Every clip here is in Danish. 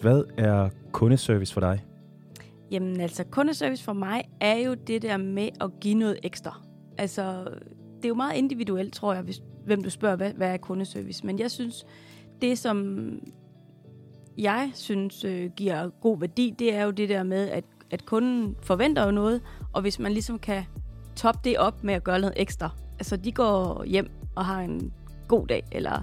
Hvad er kundeservice for dig? Jamen altså, kundeservice for mig er jo det der med at give noget ekstra. Altså, det er jo meget individuelt, tror jeg, hvis, hvem du spørger, hvad, hvad er kundeservice. Men jeg synes, det som jeg synes øh, giver god værdi, det er jo det der med, at, at kunden forventer jo noget, og hvis man ligesom kan toppe det op med at gøre noget ekstra. Altså, de går hjem og har en god dag, eller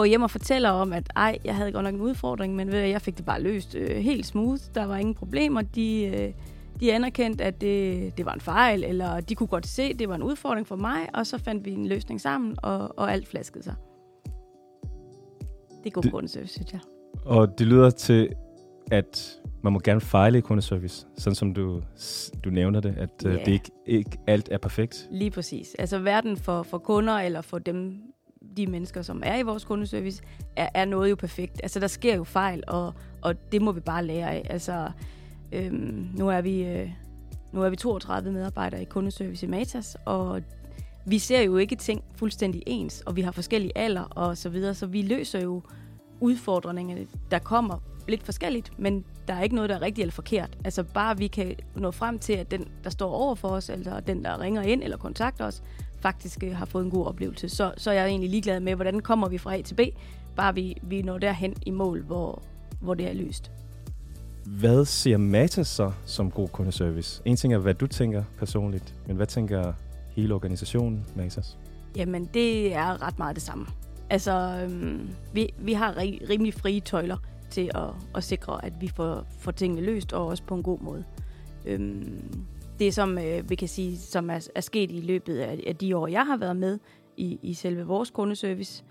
går hjem og fortæller om, at ej, jeg havde godt nok en udfordring, men ved, jeg fik det bare løst øh, helt smooth. Der var ingen problemer. De, øh, de anerkendte, at det, det var en fejl, eller de kunne godt se, at det var en udfordring for mig, og så fandt vi en løsning sammen, og, og alt flaskede sig. Det er god det, kundeservice, synes jeg. Og det lyder til, at man må gerne fejle i kundeservice, sådan som du, du nævner det, at yeah. det ikke, ikke alt er perfekt. Lige præcis. Altså verden for, for kunder, eller for dem, de mennesker, som er i vores kundeservice, er, er noget jo perfekt. Altså, der sker jo fejl, og, og det må vi bare lære af. Altså, øhm, nu, er vi, øh, nu er vi 32 medarbejdere i kundeservice i Matas, og vi ser jo ikke ting fuldstændig ens, og vi har forskellige alder og så videre, så vi løser jo udfordringerne, der kommer lidt forskelligt, men der er ikke noget, der er rigtigt eller forkert. Altså bare vi kan nå frem til, at den, der står over for os, eller den, der ringer ind eller kontakter os, faktisk øh, har fået en god oplevelse. Så, så er jeg egentlig ligeglad med, hvordan kommer vi fra A til B, bare vi, vi når derhen i mål, hvor, hvor det er løst. Hvad ser Matas så som god kundeservice? En ting er, hvad du tænker personligt, men hvad tænker hele organisationen Matas? Jamen, det er ret meget det samme. Altså, øhm, vi, vi har ri- rimelig frie tøjler til at, at sikre, at vi får, får tingene løst, og også på en god måde. Øhm, det, som øh, vi kan sige, som er, er sket i løbet af, af de år, jeg har været med i, i selve vores kundeservice,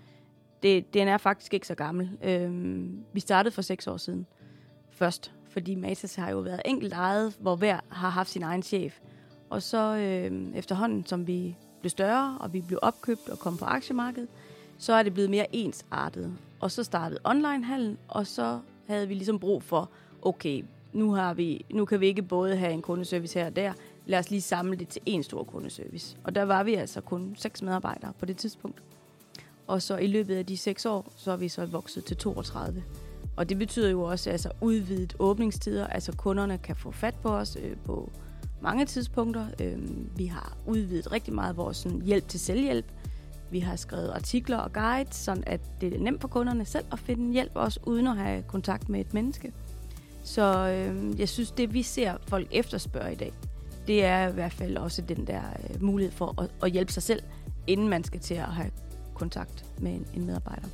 det, den er faktisk ikke så gammel. Øhm, vi startede for seks år siden først, fordi Matas har jo været enkelt ejet, hvor hver har haft sin egen chef. Og så øh, efterhånden, som vi blev større, og vi blev opkøbt og kom på aktiemarkedet, så er det blevet mere ensartet. Og så startede onlinehandel, og så havde vi ligesom brug for, okay, nu, har vi, nu kan vi ikke både have en kundeservice her og der, lad os lige samle det til en stor kundeservice. Og der var vi altså kun seks medarbejdere på det tidspunkt. Og så i løbet af de seks år, så er vi så vokset til 32. Og det betyder jo også altså udvidet åbningstider, altså kunderne kan få fat på os øh, på mange tidspunkter. Øh, vi har udvidet rigtig meget vores sådan, hjælp til selvhjælp. Vi har skrevet artikler og guides, så at det er nemt for kunderne selv at finde hjælp, også uden at have kontakt med et menneske. Så øh, jeg synes, det vi ser folk efterspørge i dag, det er i hvert fald også den der øh, mulighed for at, at hjælpe sig selv, inden man skal til at have kontakt med en, en medarbejder.